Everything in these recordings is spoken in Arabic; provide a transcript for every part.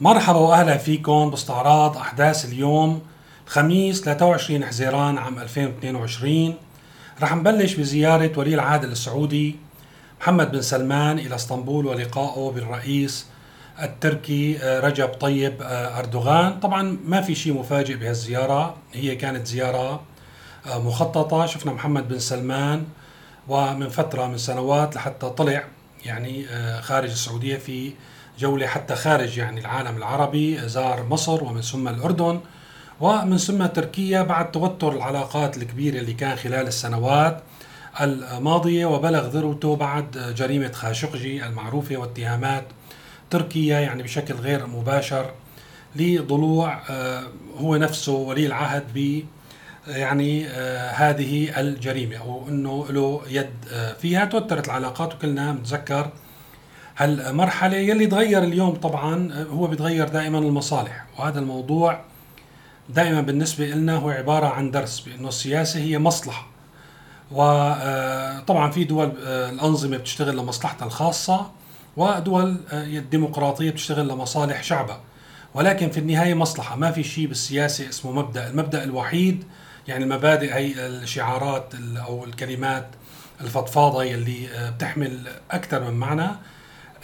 مرحبا وأهلا فيكم باستعراض أحداث اليوم الخميس 23 حزيران عام 2022 رح نبلش بزيارة ولي العهد السعودي محمد بن سلمان إلى اسطنبول ولقائه بالرئيس التركي آه، رجب طيب آه، أردوغان. طبعا ما في شيء مفاجئ بهالزيارة هي كانت زيارة آه، مخططة. شفنا محمد بن سلمان ومن فترة من سنوات لحتى طلع يعني خارج السعودية في جولة حتى خارج يعني العالم العربي زار مصر ومن ثم الأردن ومن ثم تركيا بعد توتر العلاقات الكبيرة اللي كان خلال السنوات الماضية وبلغ ذروته بعد جريمة خاشقجي المعروفة واتهامات تركيا يعني بشكل غير مباشر لضلوع آه، هو نفسه ولي العهد ب يعني آه، هذه الجريمة أو أنه له يد آه، فيها. توترت العلاقات وكلنا نتذكر هالمرحلة يلي تغير اليوم طبعا هو بيتغير دائما المصالح. وهذا الموضوع دائما بالنسبة لنا هو عبارة عن درس بأنه السياسة هي مصلحة. وطبعا في دول الأنظمة بتشتغل لمصلحتها الخاصة ودول الديمقراطية بتشتغل لمصالح شعبها. ولكن في النهاية مصلحة ما في شيء بالسياسة اسمه مبدأ. المبدأ الوحيد يعني المبادئ هي الشعارات أو الكلمات الفضفاضة يلي بتحمل أكثر من معنى.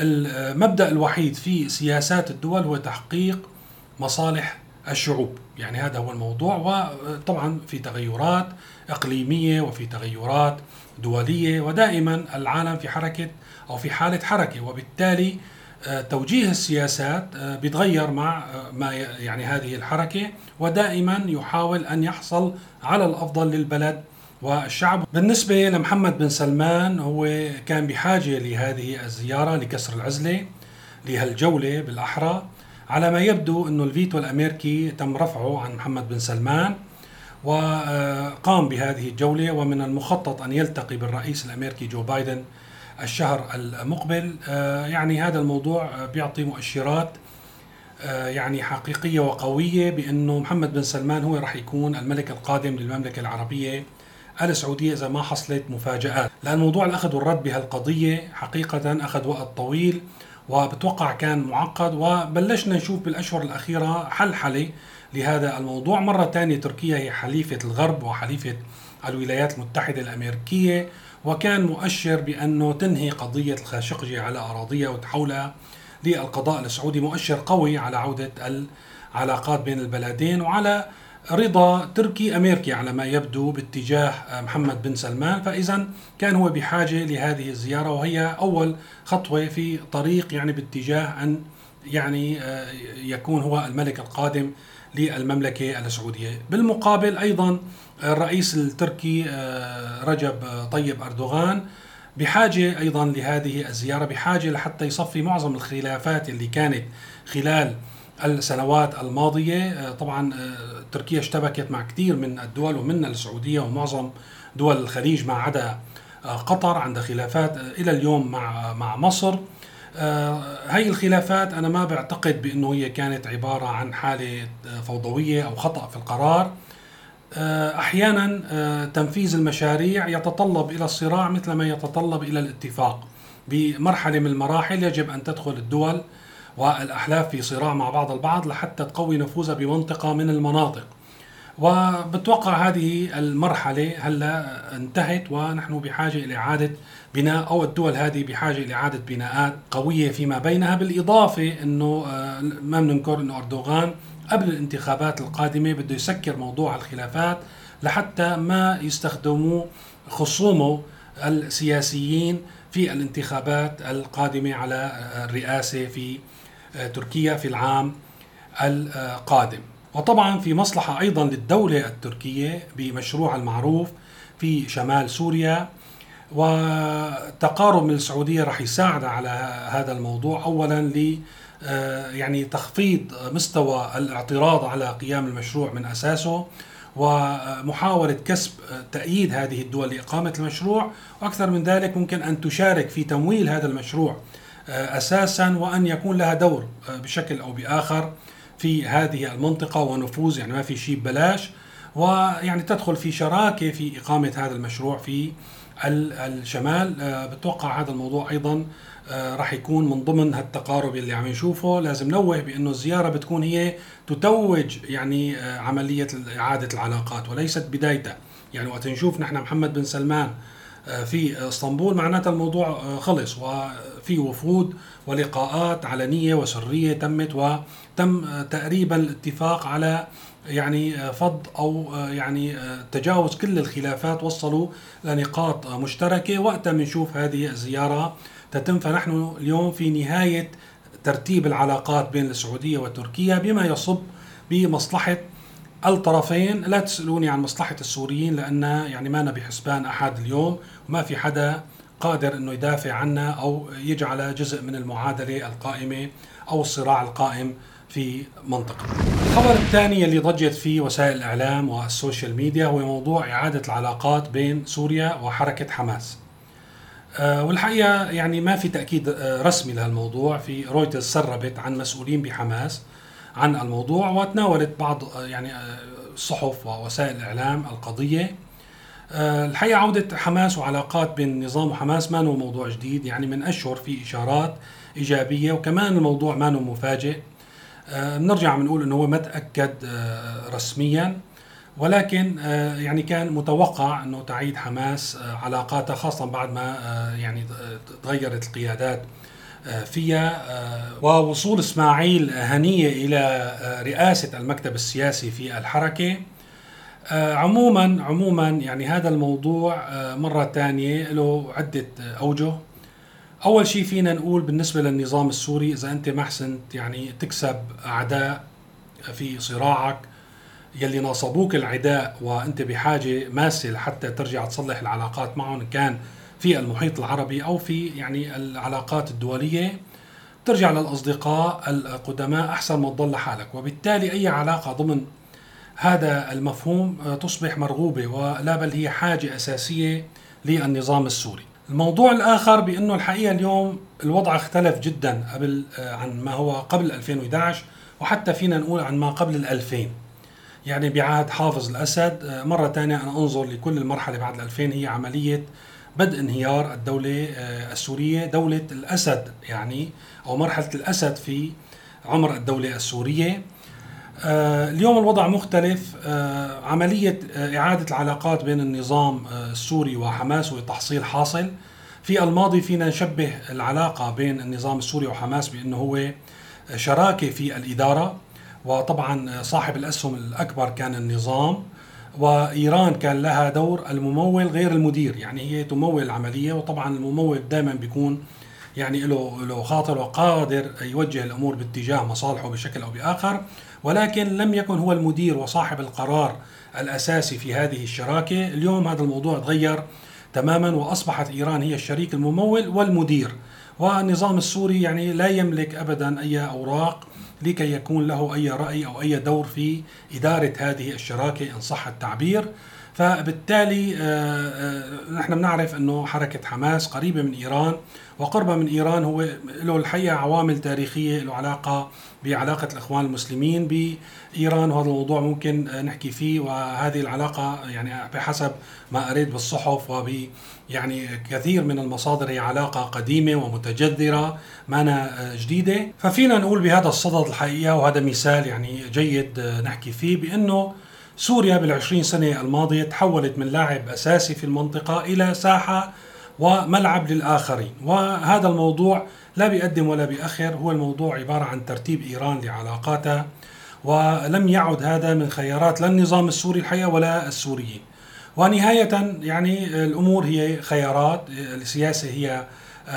المبدا الوحيد في سياسات الدول هو تحقيق مصالح الشعوب. يعني هذا هو الموضوع وطبعا في تغيرات إقليمية وفي تغيرات دولية ودائما العالم في حركة أو في حالة حركة وبالتالي آه، توجيه السياسات آه، بيتغير مع آه، ما يعني هذه الحركة ودائما يحاول أن يحصل على الأفضل للبلد والشعب بالنسبة لمحمد بن سلمان هو كان بحاجة لهذه الزيارة لكسر العزلة لهالجولة بالأحرى على ما يبدو أنه الفيتو الأمريكي تم رفعه عن محمد بن سلمان وقام بهذه الجولة ومن المخطط أن يلتقي بالرئيس الأمريكي جو بايدن الشهر المقبل. يعني هذا الموضوع بيعطي مؤشرات يعني حقيقية وقوية بأنه محمد بن سلمان هو راح يكون الملك القادم للمملكة العربية السعودية إذا ما حصلت مفاجآت. لأن موضوع الأخذ والرد بهالقضية حقيقة أخذ وقت طويل وبتوقع كان معقد وبلشنا نشوف بالأشهر الأخيرة حلحلة لهذا الموضوع. مرة ثانية تركيا هي حليفة الغرب وحليفة الولايات المتحدة الأمريكية وكان مؤشر بأنه تنهي قضية الخاشقجي على أراضيها وتحولها للقضاء السعودي. مؤشر قوي على عودة العلاقات بين البلدين وعلى رضا تركي امريكي على ما يبدو باتجاه محمد بن سلمان فاذا كان هو بحاجة لهذه الزيارة وهي أول خطوة في طريق يعني باتجاه أن يعني آه، يكون هو الملك القادم للمملكة السعودية. بالمقابل أيضا الرئيس التركي آه، رجب طيب أردوغان بحاجة أيضا لهذه الزيارة بحاجة لحتى يصفي معظم الخلافات اللي كانت خلال السنوات الماضية آه، طبعا آه، تركيا اشتبكت مع كثير من الدول ومنها السعودية ومعظم دول الخليج ما عدا آه، قطر عندها خلافات إلى اليوم مع مع مصر. هاي الخلافات أنا ما بعتقد بأنه هي كانت عبارة عن حالة فوضوية أو خطأ في القرار. أحيانا تنفيذ المشاريع يتطلب إلى الصراع مثل ما يتطلب إلى الاتفاق. بمرحلة من المراحل يجب أن تدخل الدول والأحلاف في صراع مع بعض البعض لحتى تقوي نفوذها بمنطقة من المناطق. وبتوقع هذه المرحلة هلا انتهت ونحن بحاجة إلى إعادة بناء أو الدول هذه بحاجة إلى إعادة بناءات قوية فيما بينها بالإضافة أنه آه، ما بننكر أنه أردوغان قبل الانتخابات القادمة بده يسكر موضوع الخلافات لحتى ما يستخدموا خصومه السياسيين في الانتخابات القادمة على الرئاسة في آه، تركيا في العام القادم. وطبعا في مصلحة أيضا للدولة التركية بمشروع المعروف في شمال سوريا وتقارب من السعودية راح يساعد على هذا الموضوع. أولا ل آه، يعني تخفيض مستوى الاعتراض على قيام المشروع من أساسه ومحاولة كسب تأييد هذه الدول لإقامة المشروع. وأكثر من ذلك ممكن أن تشارك في تمويل هذا المشروع آه، أساسا وأن يكون لها دور آه، بشكل أو بآخر في هذه المنطقة ونفوذ يعني ما في شيء ببلاش. ويعني تدخل في شراكة في إقامة هذا المشروع في الشمال. آه، بتوقع هذا الموضوع أيضا آه، راح يكون من ضمن هالتقارب اللي عم نشوفه. لازم نوه بأنه الزيارة بتكون هي تتوج يعني آه، عملية إعادة العلاقات وليست بدايتها. يعني وقت نشوف نحن محمد بن سلمان آه، في إسطنبول معناتها الموضوع خلص. وفي وفود ولقاءات علنية وسريه تمت وتم تقريبا الاتفاق على يعني فض أو يعني تجاوز كل الخلافات وصلوا لنقاط مشتركة. وقتها بنشوف هذه الزيارة تتم فنحن اليوم في نهاية ترتيب العلاقات بين السعودية وتركيا بما يصب بمصلحة الطرفين. لا تسألوني عن مصلحة السوريين لأن يعني ما بحسبان أحد اليوم وما في حدا قادر أنه يدافع عنا أو يجعل جزء من المعادلة القائمة أو الصراع القائم في منطقة. الخبر الثاني اللي ضجت فيه وسائل الإعلام وال social media هو موضوع إعادة العلاقات بين سوريا وحركة حماس. آه، والحقيقة يعني ما في تأكيد آه، رسمي لهالموضوع. في رويترز سربت عن مسؤولين بحماس عن الموضوع وتناولت بعض آه، يعني الصحف ووسائل الإعلام القضية. الحقيقة عودة حماس وعلاقات بين النظام وحماس ما هو موضوع جديد يعني من أشهر في إشارات إيجابية وكمان الموضوع ما هو مفاجئ. بنرجع بنقول إنه هو ما تأكد رسميا ولكن آه، يعني كان متوقع إنه تعيد حماس آه، علاقاتها خاصة بعد ما آه، يعني تغيرت القيادات فيها ووصول إسماعيل هنية إلى رئاسة المكتب السياسي في الحركة. عموما عموما يعني هذا الموضوع مرة ثانية له عدة أوجه. أول شيء فينا نقول بالنسبة للنظام السوري إذا أنت ما حسنت يعني تكسب أعداء في صراعك يلي ناصبوك العداء وأنت بحاجة ماسة لحتى ترجع تصلح العلاقات معهم كان في المحيط العربي أو في يعني العلاقات الدولية. ترجع للأصدقاء القدماء أحسن ما تضل لحالك. وبالتالي أي علاقة ضمن هذا المفهوم آه، تصبح مرغوبة ولا بل هي حاجة أساسية للنظام السوري. الموضوع الآخر بأنه الحقيقة اليوم الوضع اختلف جدا قبل آه، عن ما هو قبل 2011 وحتى فينا نقول عن ما قبل ال 2000 يعني بعهد حافظ الأسد آه، مرة ثانية أنا أنظر لكل المرحلة بعد الألفين هي عملية بدء انهيار الدولة السورية دولة الأسد يعني أو مرحلة الأسد في عمر الدولة السورية اليوم الوضع مختلف. عملية إعادة العلاقات بين النظام السوري وحماس وتحصيل حاصل. في الماضي فينا نشبه العلاقة بين النظام السوري وحماس بأنه هو شراكة في الإدارة. وطبعا صاحب الأسهم الأكبر كان النظام. وإيران كان لها دور الممول غير المدير يعني هي تمول العملية. وطبعا الممول دائما بيكون يعني له له خاطر وقادر يوجه الأمور باتجاه مصالحه بشكل أو بآخر ولكن لم يكن هو المدير وصاحب القرار الأساسي في هذه الشراكة، اليوم هذا الموضوع تغير تماما وأصبحت إيران هي الشريك الممول والمدير والنظام السوري يعني لا يملك ابدا أي أوراق لكي يكون له أي رأي أو أي دور في إدارة هذه الشراكة إن صح التعبير. فبالتالي آه، آه، نحن بنعرف إنه حركة حماس قريبة من إيران وقربها من إيران هو له الحقيقة عوامل تاريخية له علاقة بعلاقة الإخوان المسلمين بإيران وهذا الموضوع ممكن نحكي فيه وهذه العلاقة يعني بحسب ما قريت بالصحف وب يعني كثير من المصادر هي علاقة قديمة ومتجذرة مانا جديدة. ففينا نقول بهذا الصدد الحقيقة وهذا مثال يعني جيد نحكي فيه بأنه سوريا بالعشرين سنة الماضية تحولت من لاعب أساسي في المنطقة إلى ساحة وملعب للآخرين. وهذا الموضوع لا بيقدم ولا بيأخر. هو الموضوع عبارة عن ترتيب إيران لعلاقاتها ولم يعد هذا من خيارات لا النظام السوري الحقيقة ولا السوريين. ونهاية يعني الأمور هي خيارات السياسة هي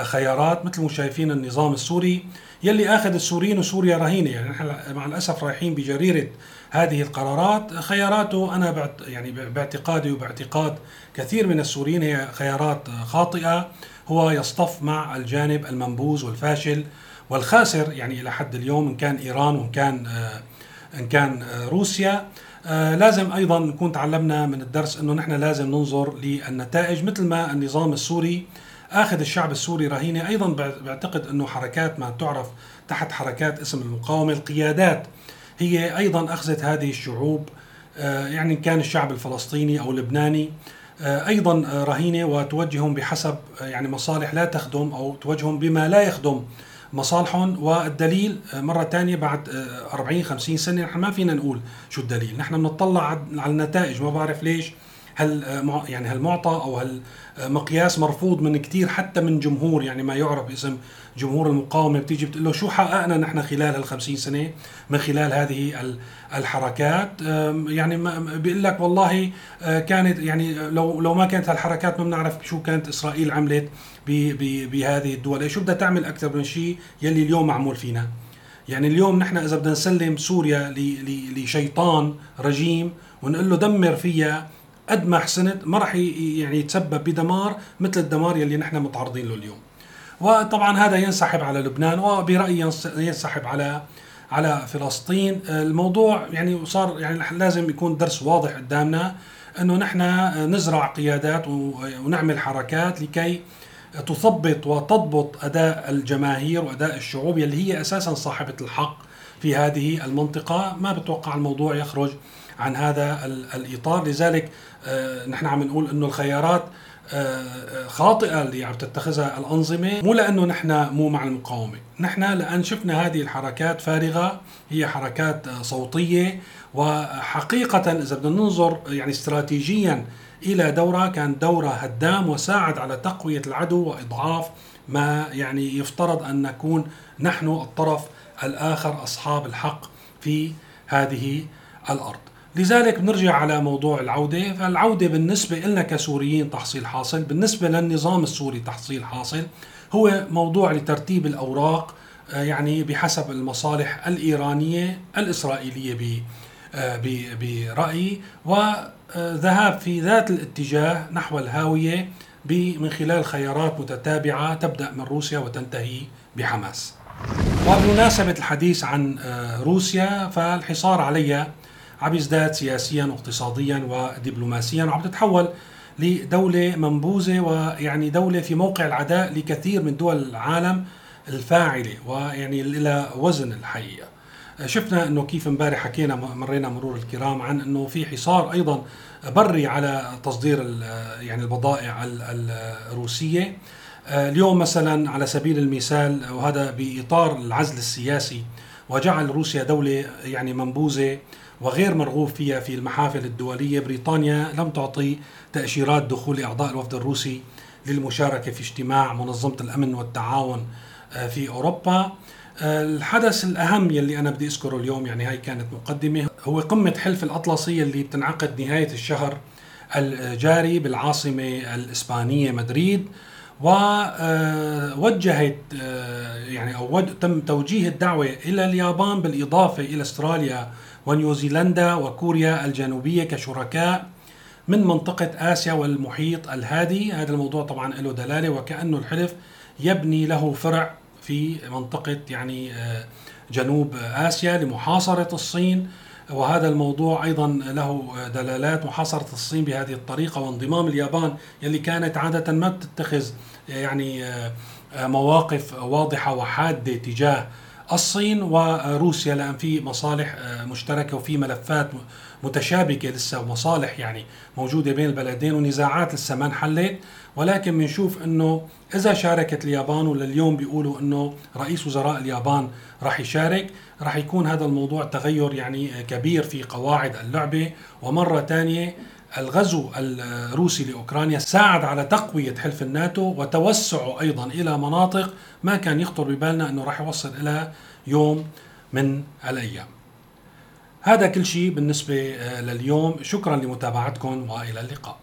خيارات. مثل ما شايفين النظام السوري يلي آخذ السوريين وسوريا رهينه يعني نحن مع الأسف رايحين بجريرة هذه القرارات. خياراته أنا بعت يعني باعتقادي وباعتقاد كثير من السوريين هي خيارات خاطئة. هو يصطف مع الجانب المنبوذ والفاشل والخاسر يعني إلى حد اليوم إن كان إيران وإن كان إن كان روسيا. لازم أيضا نكون تعلمنا من الدرس إنه نحن لازم ننظر للنتائج مثل ما النظام السوري آخذ الشعب السوري رهينة. أيضا بعتقد إنه حركات ما تعرف تحت حركات اسم المقاومة القيادات. هي أيضا أخذت هذه الشعوب آه، يعني كان الشعب الفلسطيني أو اللبناني أيضا رهينة وتوجههم بحسب يعني مصالح لا تخدم أو توجههم بما لا يخدم مصالحهم. والدليل مرة ثانية بعد 40 50 سنة نحن ما فينا نقول شو الدليل. نحن بنطلع على النتائج ما بعرف ليش. هل يعني هالمعطى أو هالمقياس مرفوض من كثير حتى من جمهور يعني ما يعرف باسم جمهور المقاومة بتيجي بتقول له شو حققنا نحن خلال هال 50 سنة من خلال هذه الحركات؟ يعني بيقول لك والله آه، كانت يعني لو لو ما كانت هالحركات ما بنعرف شو كانت إسرائيل عملت بهذه الدول. شو بدها تعمل أكثر من شيء يلي اليوم معمول فينا؟ يعني اليوم نحن إذا بدنا نسلم سوريا لشيطان رجيم ونقول له دمر فيها قد ما حسنت ما راح يعني يتسبب بدمار مثل الدمار يلي نحن متعرضين له اليوم. وطبعا هذا ينسحب على لبنان وبرأيي ينسحب على على فلسطين. الموضوع يعني صار يعني لازم يكون درس واضح قدامنا إنه نحن نزرع قيادات ونعمل حركات لكي تثبط وتضبط أداء الجماهير وأداء الشعوب اللي هي أساسا صاحبة الحق. في هذه المنطقة. ما بتوقع الموضوع يخرج عن هذا الإطار. لذلك آه، نحن عم نقول إنه الخيارات آه، خاطئة اللي عم تتخذها الأنظمة. مو لأنه نحن مو مع المقاومة، نحن لأن شفنا هذه الحركات فارغة. هي حركات صوتية. وحقيقة إذا بدنا ننظر يعني استراتيجيا إلى دورها كان دورها هدام وساعد على تقوية العدو وإضعاف ما يعني يفترض أن نكون نحن الطرف الآخر أصحاب الحق في هذه الأرض. لذلك بنرجع على موضوع العودة فالعودة بالنسبة لنا كسوريين تحصيل حاصل بالنسبة للنظام السوري تحصيل حاصل هو موضوع لترتيب الأوراق آه، يعني بحسب المصالح الإيرانية الإسرائيلية آه، برأيي وذهاب في ذات الاتجاه نحو الهاوية من خلال خيارات متتابعة تبدأ من روسيا وتنتهي بحماس. وبمناسبة الحديث عن آه، روسيا فالحصار عليها عم يزداد سياسيا واقتصاديا ودبلوماسيا وعم تتحول لدولة منبوذة ويعني دولة في موقع العداء لكثير من دول العالم الفاعلة ويعني لها وزن الحقيقة. شفنا إنه كيف امبارح حكينا مرينا مرور الكرام عن إنه في حصار أيضا بري على تصدير يعني البضائع الروسية. اليوم مثلا على سبيل المثال وهذا بإطار العزل السياسي وجعل روسيا دولة يعني منبوذة وغير مرغوب فيها في المحافل الدولية. بريطانيا لم تعطي تأشيرات دخول أعضاء الوفد الروسي للمشاركة في اجتماع منظمة الأمن والتعاون آه، في أوروبا. آه، الحدث الأهم يلي أنا بدي أذكره اليوم يعني هاي كانت مقدمة هو قمة حلف الأطلسي اللي بتنعقد نهاية الشهر الجاري بالعاصمة الإسبانية مدريد ووجهت آه، يعني أو تم توجيه الدعوة إلى اليابان بالإضافة إلى أستراليا ونيوزيلندا وكوريا الجنوبية كشركاء من منطقة آسيا والمحيط الهادي. هذا الموضوع طبعا له دلالة وكأنه الحلف يبني له فرع في منطقة يعني آه، جنوب آسيا لمحاصرة الصين. وهذا الموضوع أيضا له دلالات. محاصرة الصين بهذه الطريقة وانضمام اليابان يلي كانت عادة ما بتتخذ يعني آه، مواقف واضحة وحادة تجاه الصين وروسيا لأن في مصالح آه، مشتركة وفي ملفات متشابكة لسه ومصالح يعني موجودة بين البلدين ونزاعات لسه ما انحلت. ولكن بنشوف إنه إذا شاركت اليابان ولليوم بيقولوا إنه رئيس وزراء اليابان راح يشارك راح يكون هذا الموضوع تغير يعني كبير في قواعد اللعبة. ومرة ثانية الغزو الروسي لأوكرانيا ساعد على تقوية حلف الناتو وتوسعه أيضا إلى مناطق ما كان يخطر ببالنا إنه راح يوصل إلى يوم من الأيام. هذا كل شيء بالنسبة لليوم، شكرا لمتابعتكم وإلى اللقاء.